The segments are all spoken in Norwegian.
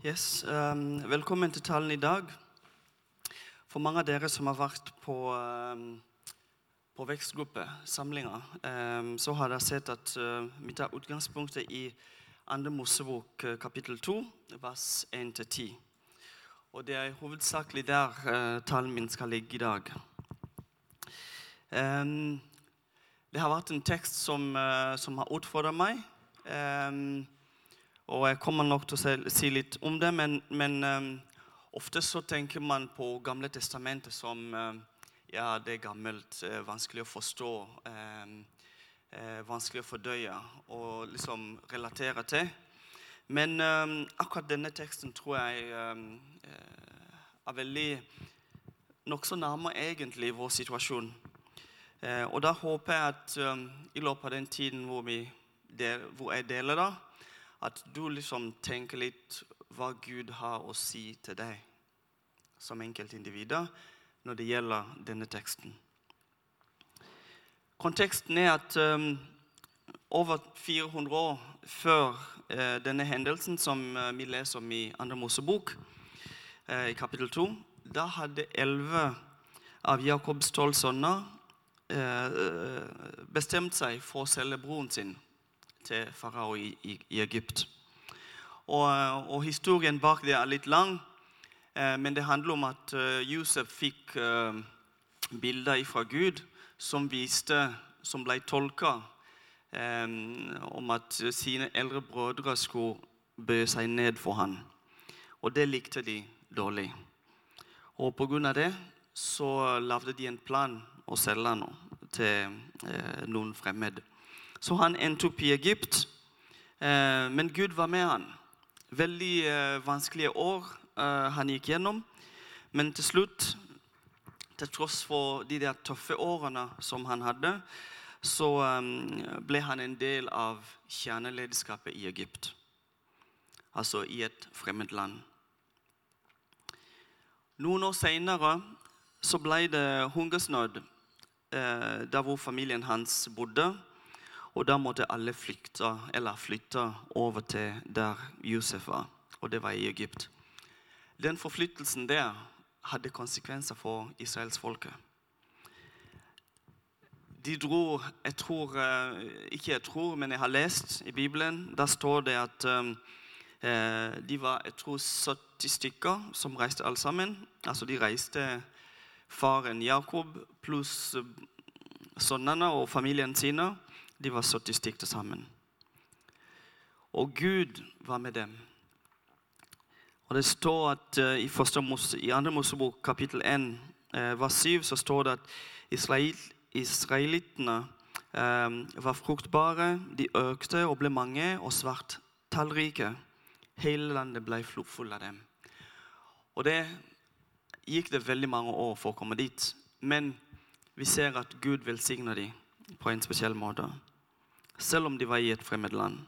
Yes, um, velkommen til talen i dag. For mange av dere som har vært på, um, på vekstgruppesamlinger, um, så har dere sett at uh, vi tar utgangspunktet i 2. Mosebok uh, kapittel 2, vers 1-10. Og det er hovedsakelig der uh, talen min skal ligge i dag. Um, det har vært en tekst som, uh, som har utfordret meg. Um, og jeg kommer nok til å si, litt om det, men, men um, ofte så tenker man på Gamle testamentet som um, ja, det er gammelt, uh, vanskelig å forstå, um, uh, vanskelig å fordøye og liksom relatere til. Men akkurat denne teksten tror jeg uh, er veldig nokså nærme egentlig vår situasjon. og da håper jeg at i løpet av den tiden hvor, vi hvor jeg deler det, at du liksom tenker litt hva Gud har å si til deg som enkeltindivider når det gjelder denne teksten. Konteksten er at um, over 400 år før uh, denne hendelsen som uh, vi leser om i Andre Mosebok, uh, i kapittel 2, da hadde elleve av Jakobs tolv sønner bestemt seg for å selge broren sin til farao i, i, i Egypt. Og, og, historien bak det er litt lang, eh, men det handler om at uh, Josef fikk uh, bilder fra Gud som viste, som ble tolka eh, om at sine eldre brødre skulle bøye seg ned for ham. Og det likte de dårlig. Og pga. det så lagde de en plan å selge ham til eh, noen fremmede. Så han endte opp i Egypt. Eh, men Gud var med han. Veldig eh, vanskelige år eh, han gikk gjennom. Men til slutt, til tross for de der tøffe årene som han hadde, så ble han en del av kjernelederskapet i Egypt. Altså i et fremmed land. Noen år seinere ble det hungersnød der hvor familien hans bodde. Og da måtte alle flykte, eller flytte over til der Josef var, og det var i Egypt. Den forflyttelsen der hadde konsekvenser for israelsfolket. De dro Jeg tror eh, Ikke jeg tror, men jeg har lest i Bibelen. Der står det at um, de var jeg tror 70 stykker som reiste alle sammen. Altså De reiste faren Jakob pluss sønnene og familien sine. De var 70 stykk til sammen. Og Gud var med dem. Og det står at uh, i, mos, i andre Mosebok kapittel 1 uh, vers 7 så står det at Israel, israelittene uh, var fruktbare, de økte og ble mange og svært tallrike. Hele landet ble full av dem. Og det gikk det veldig mange år for å komme dit. Men vi ser at Gud velsigner dem på en spesiell måte selv om de var i et fremmed land.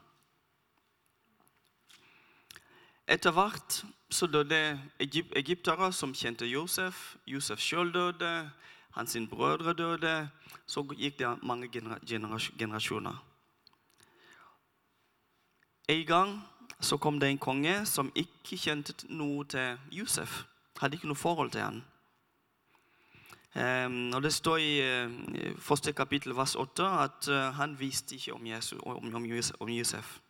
Etter hvert så døde egyptere som kjente Josef. Josef sjøl døde, hans brødre døde. Så gikk det mange generasjoner. En gang så kom det en konge som ikke kjente noe til Josef. Hadde ikke noe forhold til han. Um, og Det står i uh, første kapittel vers 8 at uh, han visste ikke om, Jesus, om, om, om, Josef.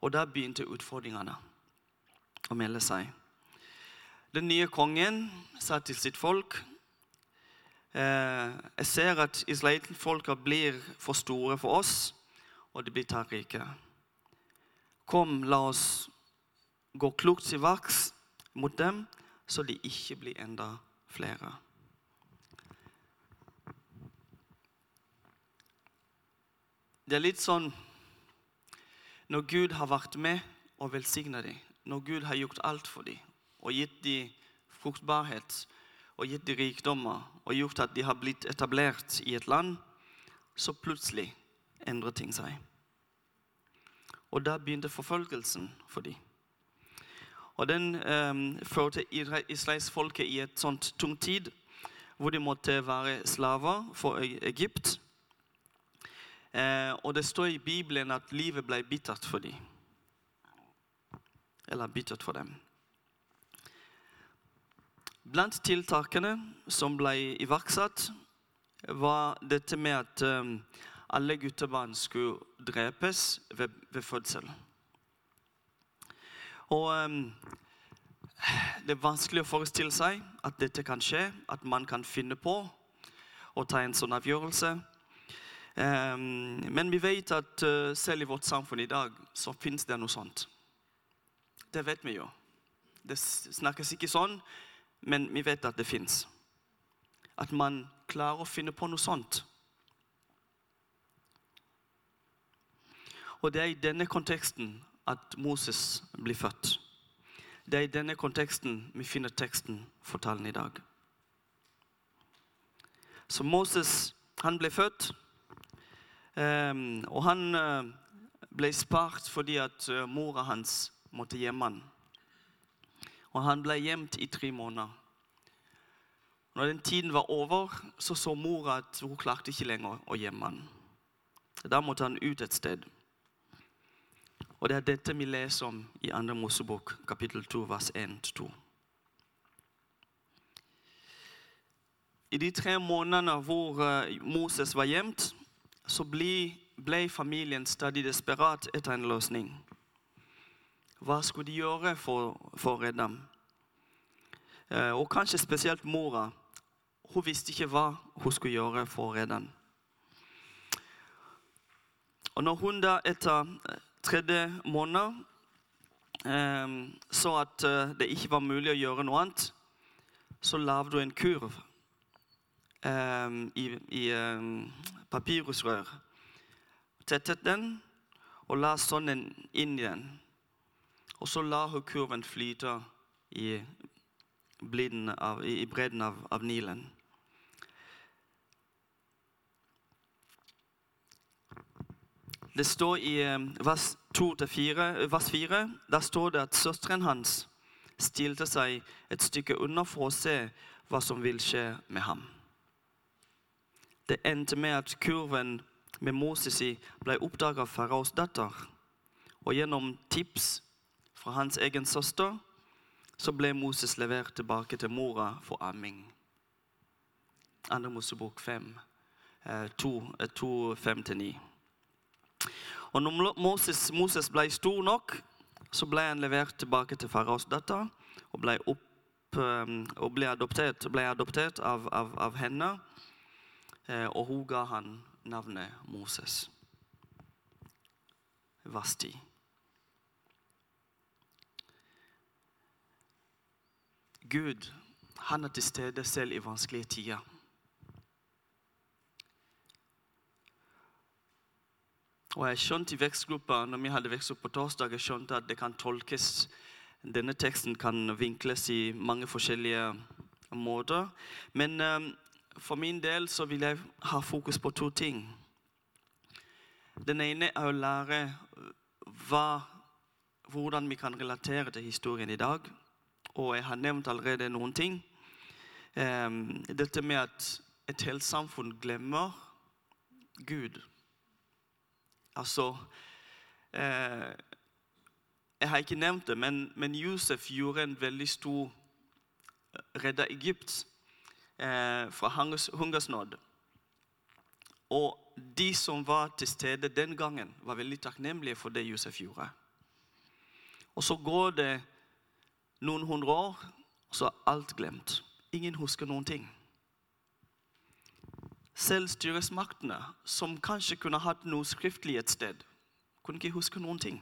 Og da begynte utfordringene å melde seg. Den nye kongen sa til sitt folk uh, Jeg ser at israelfolka blir for store for oss, og de blir tallrike. Kom, la oss gå klokt til verks mot dem, så de ikke blir enda flere. Det er litt sånn når Gud har vært med og velsigna dem, når Gud har gjort alt for dem og gitt dem fruktbarhet og gitt dem rikdommer og gjort at de har blitt etablert i et land, så plutselig endrer ting seg. Og da begynte forfølgelsen for dem. Og den um, førte israelsfolket i et sånt tung tid hvor de måtte være slaver for Egypt. Eh, og det står i Bibelen at livet ble bittert for dem. eller bittert for dem. Blant tiltakene som ble iverksatt, var dette med at um, alle guttebarn skulle drepes ved, ved fødsel. Og um, det er vanskelig å forestille seg at dette kan skje, at man kan finne på å ta en sånn avgjørelse. Um, men vi vet at uh, selv i vårt samfunn i dag så fins det noe sånt. Det vet vi jo. Det snakkes ikke sånn, men vi vet at det fins. At man klarer å finne på noe sånt. Og det er i denne konteksten at Moses blir født. Det er i denne konteksten vi finner teksten for talen i dag. Så Moses han ble født, ehm, og han eh, ble spart fordi at eh, mora hans måtte gjemme han. Og han ble gjemt i tre måneder. Når den tiden var over, så så mora at hun klarte ikke lenger å gjemme han. Da måtte han ut et sted. Og det er dette vi leser om i 2. Mosebok, kapittel 2, vers 1-2. I de tre månedene hvor eh, Moses var gjemt, så ble, familien stadig desperat etter en løsning. Hva skulle de gjøre for, for å redde ham? Eh, og kanskje spesielt mora. Hun visste ikke hva hun skulle gjøre for å redde ham. Og når hun da etter eh, tredje måned eh, så at det ikke var mulig å gjøre noe annet, så lagde hun en kurv i, i eh, papirusrør. Tettet den og la sonden inn i den. Og så la hun kurven flyte i, av, i bredden av, av, Nilen. Det står i eh, vers 2-4, vers 4, der står det at søsteren hans stilte seg et stykke unna for å se hva som vil skje med ham. Det endte med at kurven med Moses i ble oppdaget av faraos datter. Og gjennom tips fra hans egen søster, så ble Moses levert tilbake til mora for amming. Andre Mosebok 5, 2, 5-9. Og når Moses, Moses, ble stor nok, så ble han levert tilbake til faraos datter og ble, opp, um, og ble adoptert, ble adoptert av, av, av, henne. Eh, og hun ga han navnet Moses. Vasti. Gud han er til stede selv i vanskelige tider. Og jeg skjønte i vekstgruppa når vi hadde vekst opp på torsdag, jeg skjønte at det kan tolkes Denne teksten kan vinkles i mange forskjellige måter. Men um, for min del så vil jeg ha fokus på to ting. Den ene er å lære hva, hvordan vi kan relatere til historien i dag og jeg har nevnt allerede noen ting. Dette med at et helt samfunn glemmer Gud. Altså eh, Jeg har ikke nevnt det, men, Josef gjorde en veldig stor eh, Redda Egypt fra hungersnød. Og de som var til stede den gangen, var veldig takknemlige for det Josef gjorde. Og så går det noen hundre år, og så er alt glemt. Ingen husker noen ting. Selv styresmaktene, som kanskje kunne hatt noe skriftlig et sted, kunne ikke huske noen ting.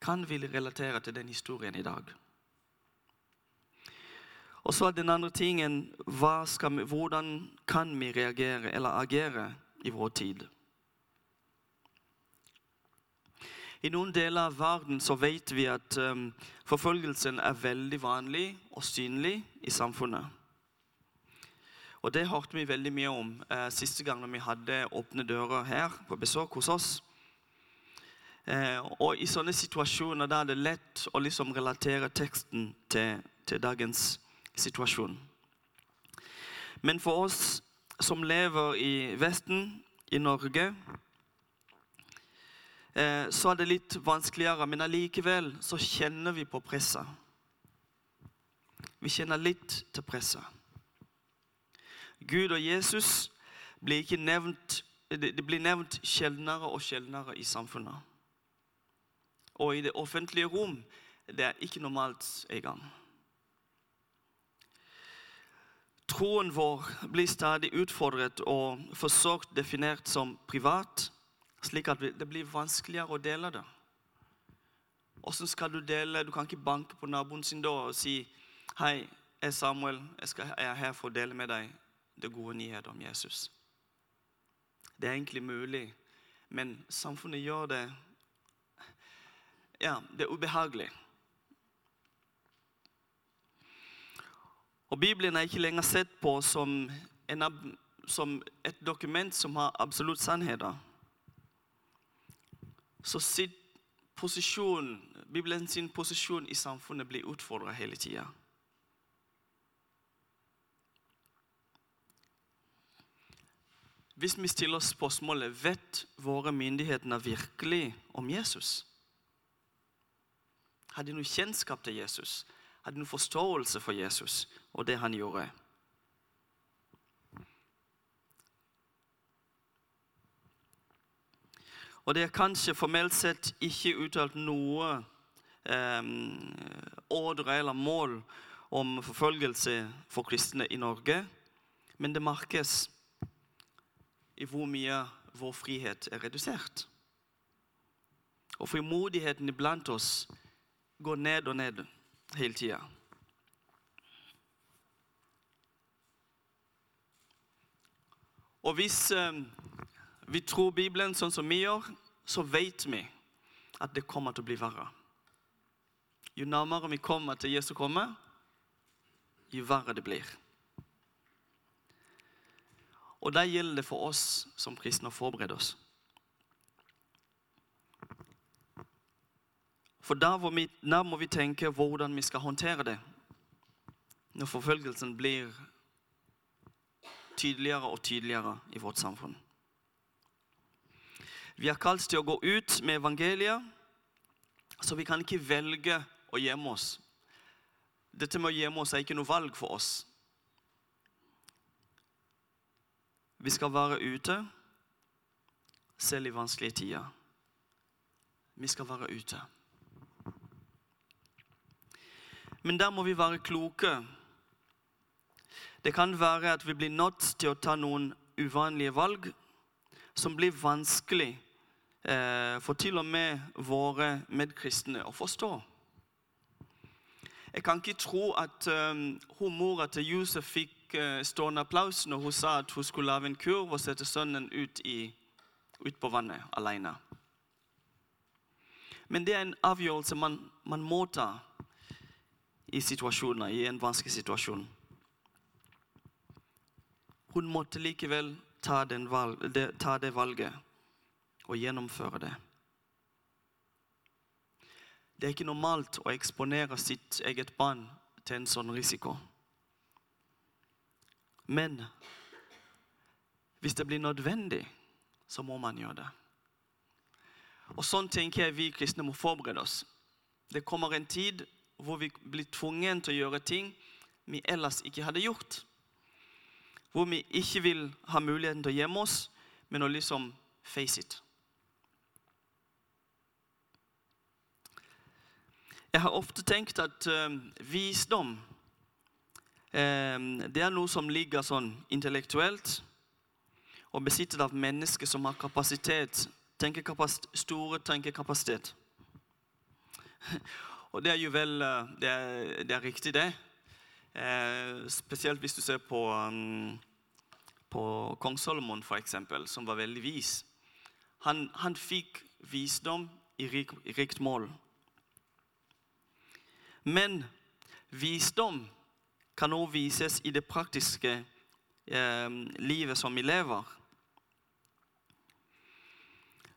Kan vi relatere til den historien i dag? Og så er den andre tingen vi, hvordan kan vi reagere eller agere i vår tid? I noen deler av verden så vet vi at um, forfølgelsen er veldig vanlig og synlig i samfunnet. Og Det hørte vi veldig mye om eh, siste gang vi hadde åpne dører her på besøk hos oss. Eh, og I sånne situasjoner da er det lett å liksom relatere teksten til, til dagens situasjon. Men for oss som lever i Vesten, i Norge, eh, så er det litt vanskeligere. Men allikevel så kjenner vi på presset. Vi kjenner litt til presset. Gud og Jesus blir ikke nevnt det blir nevnt sjeldnere og sjeldnere i samfunnet. Og i det offentlige rom det er ikke normalt engang. Troen vår blir stadig utfordret og forsøkt definert som privat, slik at det blir vanskeligere å dele det. Hvordan skal du dele? Du kan ikke banke på naboen sin dør og si Hei, jeg er Samuel. Jeg er her for å dele med deg det gode nyheter om Jesus. Det er egentlig mulig, men samfunnet gjør det Ja, det er ubehagelig. Og Bibelen er ikke lenger sett på som, en, som et dokument som har absolutt sannheter. Så sitt posisjon, Bibelen sin posisjon i samfunnet blir utfordra hele tida. Hvis vi stiller oss spørsmålet vet våre myndigheter virkelig om Jesus? Har de noe kjennskap til Jesus? Har en forståelse for Jesus og det han gjorde? Og det er kanskje formelt sett ikke uttalt noe eh, ordre eller mål om forfølgelse for kristne i Norge, men det merkes i hvor mye vår frihet er redusert. Og frimodigheten iblant oss går ned og ned hele tida. Og hvis eh, vi tror Bibelen sånn som vi gjør, så vet vi at det kommer til å bli verre. Jo nærmere vi kommer til Jesu komme, jo verre det blir. Og da gjelder det for oss som kristne å forberede oss. For da må, vi, må vi tenke hvordan vi skal håndtere det når forfølgelsen blir tydeligere og tydeligere i vårt samfunn. Vi er kalt til å gå ut med evangeliet, så vi kan ikke velge å gjemme oss. Dette med å gjemme oss er ikke noe valg for oss. Vi skal være ute, selv i vanskelige tider. Vi skal være ute. Men der må vi være kloke. Det kan være at vi blir nødt til å ta noen uvanlige valg som blir vanskelig eh, for til og med våre medkristne å forstå. Jeg kan ikke tro at um, hun mora til Josef fikk uh, stående applaus når hun sa at hun skulle lage en kurv og sette sønnen ut, i, ut på vannet alene. Men det er en avgjørelse man, man må ta i situasjoner, i en vanskelig situasjon. Hun måtte likevel ta, valg, de, ta det valget og gjennomføre det. Det er ikke normalt å eksponere sitt eget barn til en sånn risiko. Men hvis det blir nødvendig, så må man gjøre det. Og Sånn tenker jeg vi kristne må forberede oss. Det kommer en tid hvor vi blir tvunget til å gjøre ting vi ellers ikke hadde gjort. Hvor vi ikke vil ha muligheten til å gjemme oss, men å liksom face it. Jeg har ofte tenkt at uh, visdom uh, det er noe som ligger sånn intellektuelt og besittet av mennesker som har kapasitet, tenkekapasitet store tenkekapasitet. Og det er jo vel eh, Det er, det er riktig, det. Eh, spesielt hvis du ser på, um, på kong Solomon, f.eks., som var veldig vis. Han, han fikk visdom i, rik, i rikt mål. Men visdom kan også vises i det praktiske eh, livet som vi lever.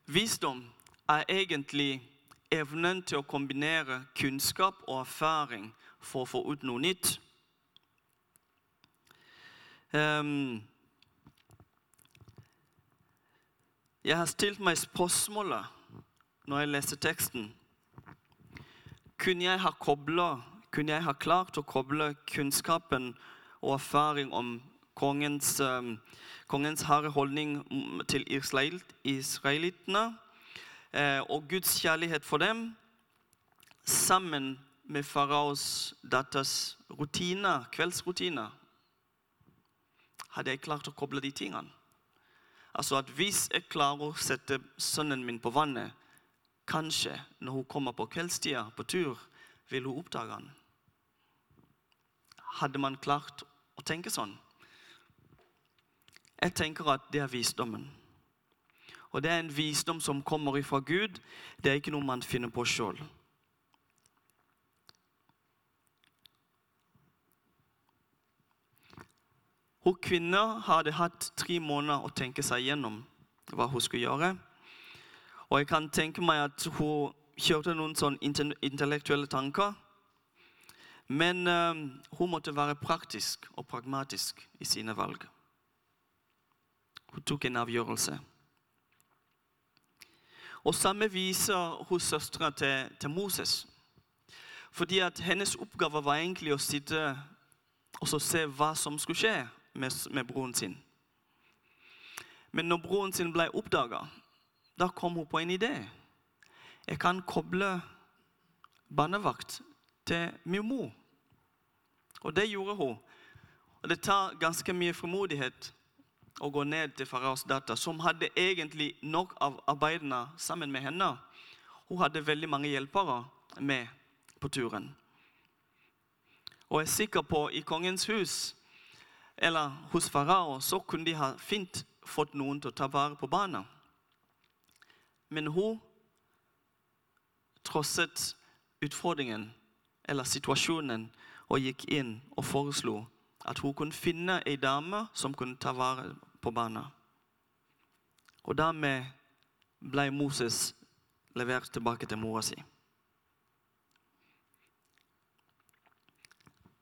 Visdom er egentlig evnen til å kombinere kunnskap og erfaring for å få ut noe nytt. Um, jeg har stilt meg spørsmålet når jeg leser teksten, kunne jeg koblet, kunne jeg ha klart å koble kunnskapen og erfaring om kongens, um, kongens harde holdning til israel, israelittene og Guds kjærlighet for dem, sammen med faraos datters rutiner, kveldsrutiner, hadde jeg klart å koble de tingene. Altså at Hvis jeg klarer å sette sønnen min på vannet, kanskje når hun kommer på kveldstida på tur, vil hun oppdage han. Hadde man klart å tenke sånn? Jeg tenker at det er visdommen. Og det er en visdom som kommer ifra Gud. Det er ikke noe man finner på sjøl. Hun kvinna hadde hatt tre måneder å tenke seg gjennom hva hun skulle gjøre. Og jeg kan tenke meg at hun kjørte noen sånn intellektuelle tanker. Men uh, hun måtte være praktisk og pragmatisk i sine valg. Hun tok en avgjørelse. Og samme viser hos søstera til, til, Moses. Fordi at hennes oppgave var egentlig å sitte og se hva som skulle skje med, med broren sin. Men når broren sin ble oppdaga, da kom hun på en idé. Jeg kan koble barnevakt til min mor. Og det gjorde hun. Og det tar ganske mye frimodighet å gå ned til faraos datter, som hadde egentlig nok av arbeidene sammen med henne. Hun hadde veldig mange hjelpere med på turen. Og jeg er sikker på i kongens hus eller hos farao, så kunne de ha fint fått noen til å ta vare på barna. Men hun trosset utfordringen eller situasjonen og gikk inn og foreslo at hun kunne finne ei dame som kunne ta vare på banen. Og dermed ble Moses levert tilbake til mora si.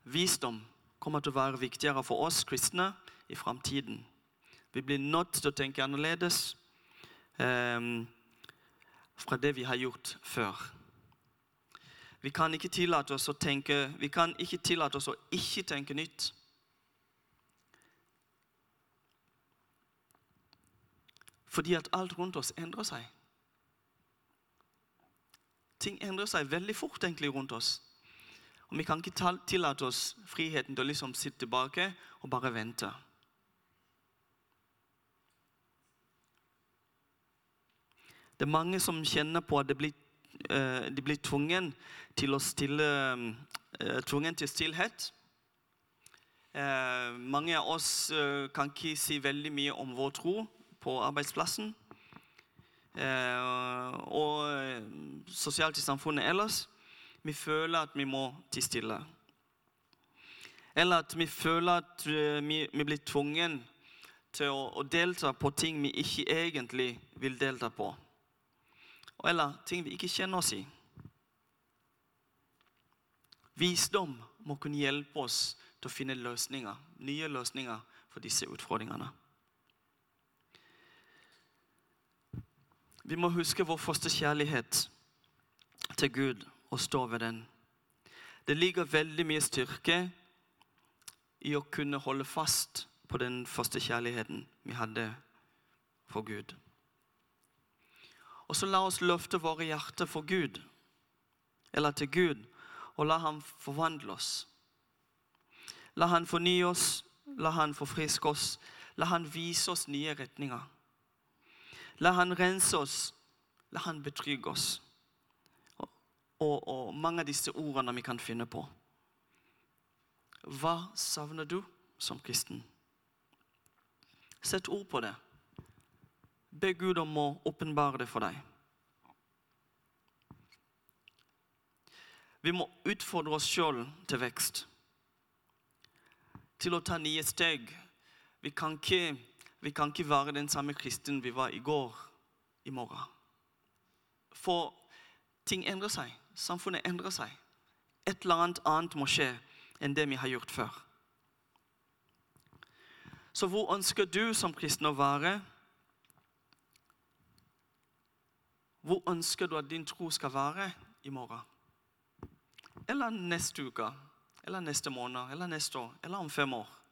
Visdom kommer til å være viktigere for oss kristne i framtiden. Vi blir nødt til å tenke annerledes um, fra det vi har gjort før. Vi kan ikke tillate oss å tenke, vi kan ikke tillate oss å ikke tenke nytt. Fordi at alt rundt oss endrer seg. Ting endrer seg veldig fort egentlig rundt oss. Og vi kan ikke tillate oss friheten til å liksom sitte tilbake og bare vente. Det er mange som kjenner på at de blir, uh, de blir tvungen til å stille uh, tvungen til stillhet. Uh, mange av oss kan ikke si veldig mye om vår tro på arbeidsplassen. og sosialt i samfunnet ellers vi føler at vi må tie stille. Eller at vi føler at eh, vi, vi blir tvungen til å, å, delta på ting vi ikke egentlig vil delta på. Eller ting vi ikke kjenner oss i. Visdom må kunne hjelpe oss til å finne løsninger, nye løsninger for disse utfordringene. Vi må huske vår første kjærlighet til Gud og stå ved den. Det ligger veldig mye styrke i å kunne holde fast på den første kjærligheten vi hadde for Gud. Og så la oss løfte våre hjerter for Gud, eller til Gud, og la ham forvandle oss. La han fornye oss, la han forfriske oss, la han vise oss nye retninger. La han rense oss, la han betrygge oss og, og mange av disse ordene vi kan finne på. Hva savner du som kristen? Sett ord på det. Be Gud om å åpenbare det for deg. Vi må utfordre oss sjøl til vekst. Til å ta nye steg. Vi kan, ikke, vi kan ikke være den samme kristen vi var i går, i morgen. For ting endrer seg. Samfunnet endrer seg. Et eller annet annet må skje enn det vi har gjort før. Så hvor ønsker du som kristen å være? Hvor ønsker du at din tro skal være i morgen? Eller neste uke? Eller neste måned? Eller neste år? Eller om fem år?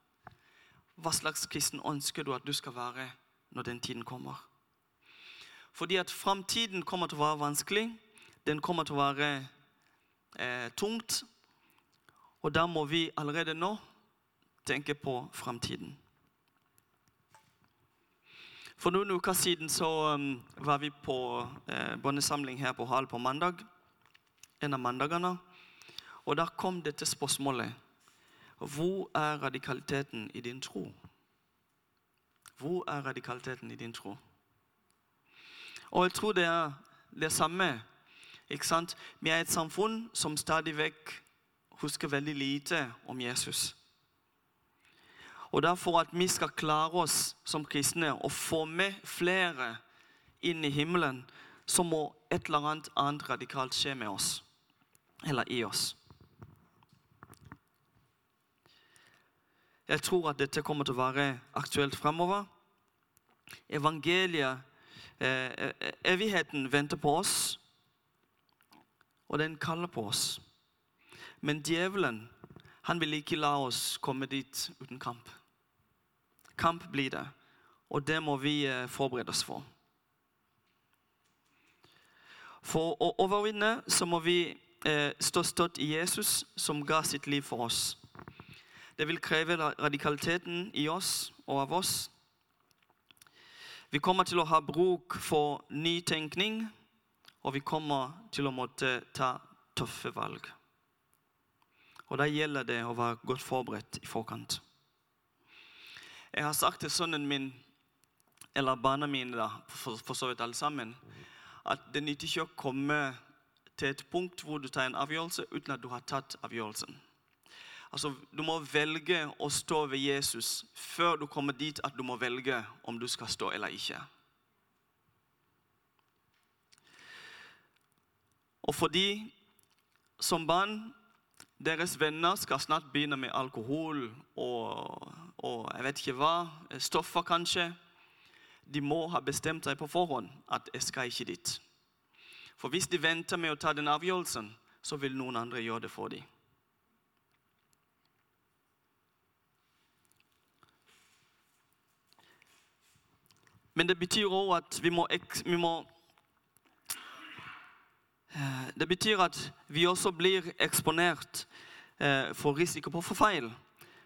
Hva slags kristen ønsker du at du skal være når den tiden kommer? Fordi at framtiden kommer til å være vanskelig. Den kommer til å være eh, tungt. Og da må vi allerede nå tenke på framtiden. For noen uker siden så um, var vi på eh, bønnesamling her på Hal på mandag. En av mandagene. Og da kom dette spørsmålet. Hvor er radikaliteten i din tro? Hvor er radikaliteten i din tro? Og jeg tror det er det samme. Ikke sant? Vi er et samfunn som stadig vekk husker veldig lite om Jesus. Og derfor at vi skal klare oss som kristne og få med flere inn i himmelen, så må et eller annet annet radikalt skje med oss. Eller i oss. Jeg tror at dette kommer til å være aktuelt fremover. Evangeliet, eh, evigheten, venter på oss, og den kaller på oss. Men djevelen han vil ikke la oss komme dit uten kamp. Kamp blir det, og det må vi eh, forberede oss for. For å overvinne så må vi eh, stå støtt i Jesus, som ga sitt liv for oss. Det vil kreve radikaliteten i oss og av oss. Vi kommer til å ha bruk for ny tenkning, og vi kommer til å måtte ta tøffe valg. Og Da gjelder det å være godt forberedt i forkant. Jeg har sagt til sønnen min, eller barna mine, da, for, for så vidt alle sammen, at det nytter ikke å komme til et punkt hvor du tar en avgjørelse uten at du har tatt avgjørelsen. Altså, Du må velge å stå ved Jesus før du kommer dit at du må velge om du skal stå eller ikke. Og fordi som barn deres venner skal snart begynne med alkohol og, og jeg vet ikke hva, stoffer kanskje. De må ha bestemt seg på forhånd at jeg skal ikke dit. For hvis de venter med å ta den avgjørelsen, så vil noen andre gjøre det for dem. Men det betyr òg at vi må, vi må Eh, det betyr at vi også blir eksponert eh, for risiko på å feil.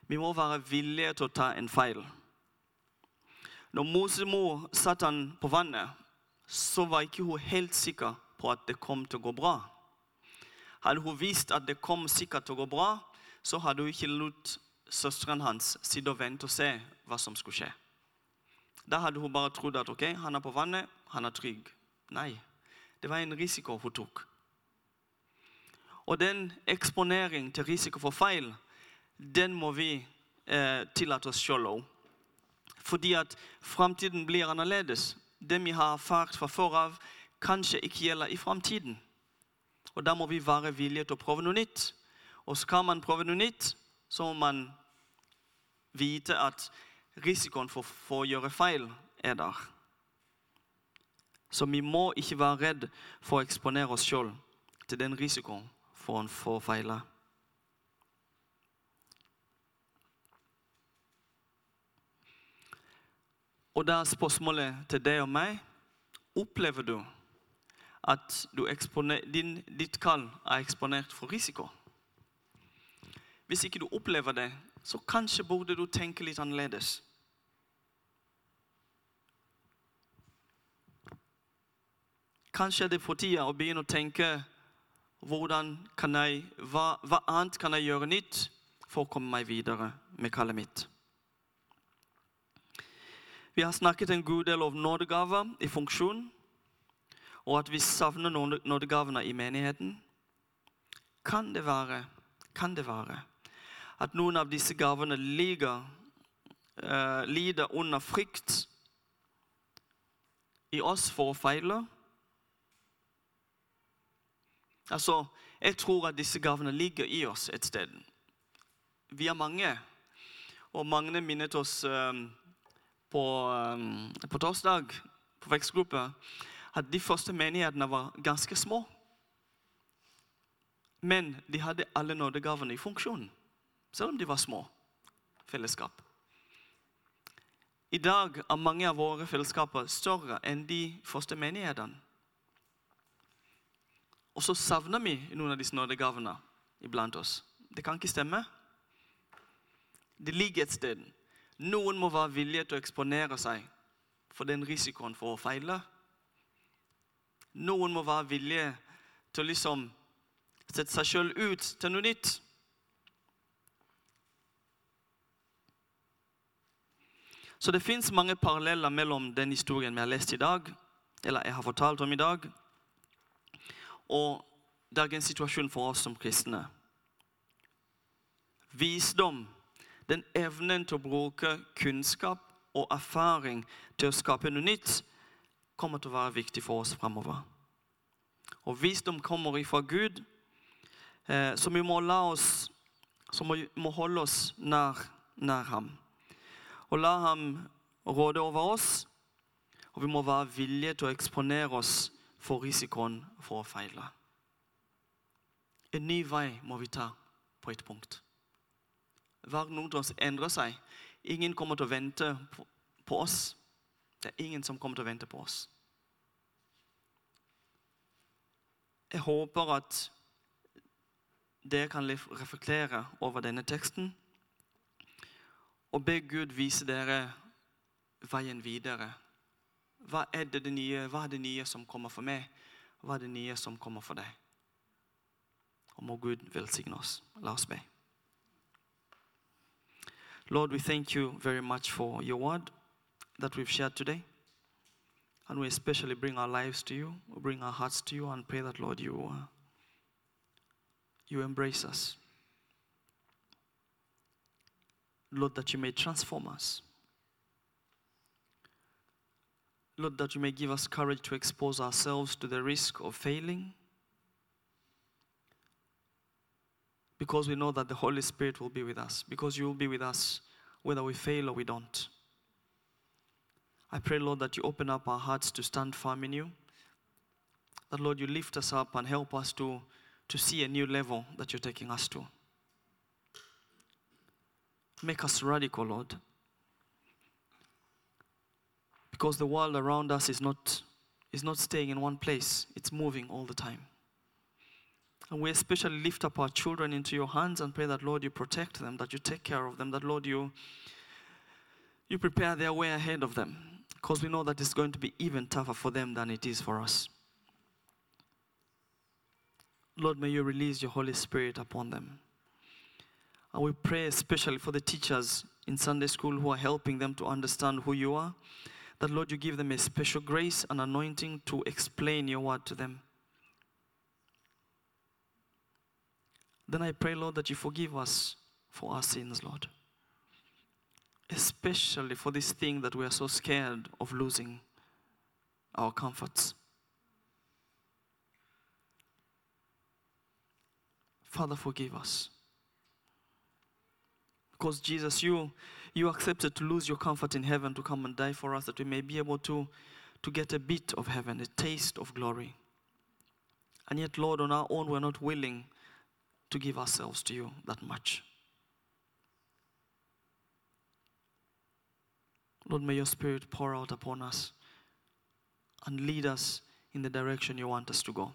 Vi må være villige til å ta en feil. Når Mosemor satte han på vannet, så var ikke hun helt sikker på at det kom til å gå bra. Hadde hun visst at det kom sikkert til å gå bra, så hadde hun ikke latt søsteren hans sitte og vente og se hva som skulle skje. Da hadde hun bare trodd at ok, han er på vannet, han er trygg. Nei, det var en risiko hun tok. Og den eksponering til risiko for feil, den må vi eh, tillate oss sjøl òg. Fordi at framtiden blir annerledes. Det vi har erfart fra før av, kanskje ikke gjelder i framtiden. Og da må vi være villige til å prøve noe nytt. Og skal man prøve noe nytt, så må man vite at risikoen for, for å gjøre feil er der. Så vi må ikke være redd for å eksponere oss sjøl til den risikoen for å få feile. Og da er spørsmålet til deg og meg Opplever du at du din, ditt kall er eksponert for risiko? Hvis ikke du opplever det, så kanskje burde du tenke litt annerledes. Kanskje er det på tide å begynne å tenke kan jeg, hva, hva, annet kan jeg gjøre nytt for å komme meg videre med kallet mitt? Vi har snakket en god del om nådegaver i funksjon, og at vi savner nådegavene i menigheten. Kan det være, kan det være at noen av disse gavene lider, uh, lider under frykt i oss for å feile? Altså, Jeg tror at disse gavene ligger i oss et sted. Vi er mange. Og Magne minnet oss um, på, um, på torsdag på vekstgruppa at de første menighetene var ganske små. Men de hadde alle nådegavene i funksjon, selv om de var små fellesskap. I dag er mange av våre fellesskaper større enn de første menighetene. Og så savner vi noen av disse nådegavene iblant oss. Det kan ikke stemme. Det ligger et sted. Noen må være villige til å eksponere seg for den risikoen for å feile. Noen må være villige til å liksom sette seg sjøl ut til noe nytt. Så det fins mange paralleller mellom den historien vi har lest i dag, eller jeg har fortalt om i dag, og dagens situasjon for oss som kristne. Visdom, den evnen til å bruke kunnskap og erfaring til å skape noe nytt, kommer til å være viktig for oss fremover. Og visdom kommer ifra Gud, eh, så vi må oss som må, må holde oss nær, nær ham. Og la ham råde over oss, og vi må være villige til å eksponere oss for risikoen for å feile. En ny vei må vi ta på et punkt. Hver rundt oss endrer seg. Ingen kommer til å vente på oss. Det er ingen som kommer til å vente på oss. Jeg håper at dere kan reflektere over denne teksten og be Gud vise dere veien videre. Hva er det, det nye? Hva er det nye som kommer for meg? Hva er det nye som kommer for deg? Og må Gud velsigne oss. La oss be. Lord, we thank you very much for your word that we've shared today. And we especially bring our lives to you, we bring our hearts to you, and pray that, Lord, you, uh, you embrace us. Lord, that you may transform us. Lord, that you may give us courage to expose ourselves to the risk of failing. Because we know that the Holy Spirit will be with us, because you will be with us whether we fail or we don't. I pray, Lord, that you open up our hearts to stand firm in you. That, Lord, you lift us up and help us to, to see a new level that you're taking us to. Make us radical, Lord. Because the world around us is not, is not staying in one place, it's moving all the time. And we especially lift up our children into your hands and pray that, Lord, you protect them, that you take care of them, that, Lord, you, you prepare their way ahead of them. Because we know that it's going to be even tougher for them than it is for us. Lord, may you release your Holy Spirit upon them. And we pray especially for the teachers in Sunday school who are helping them to understand who you are. That, Lord, you give them a special grace and anointing to explain your word to them. Then I pray, Lord, that you forgive us for our sins, Lord. Especially for this thing that we are so scared of losing our comforts. Father, forgive us. Because Jesus, you, you accepted to lose your comfort in heaven to come and die for us that we may be able to, to get a bit of heaven, a taste of glory. And yet, Lord, on our own, we're not willing to give ourselves to you that much. Lord, may your Spirit pour out upon us and lead us in the direction you want us to go.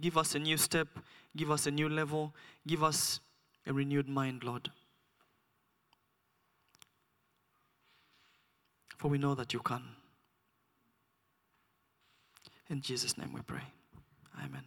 Give us a new step, give us a new level, give us a renewed mind, Lord. For we know that you can. In Jesus' name we pray. Amen.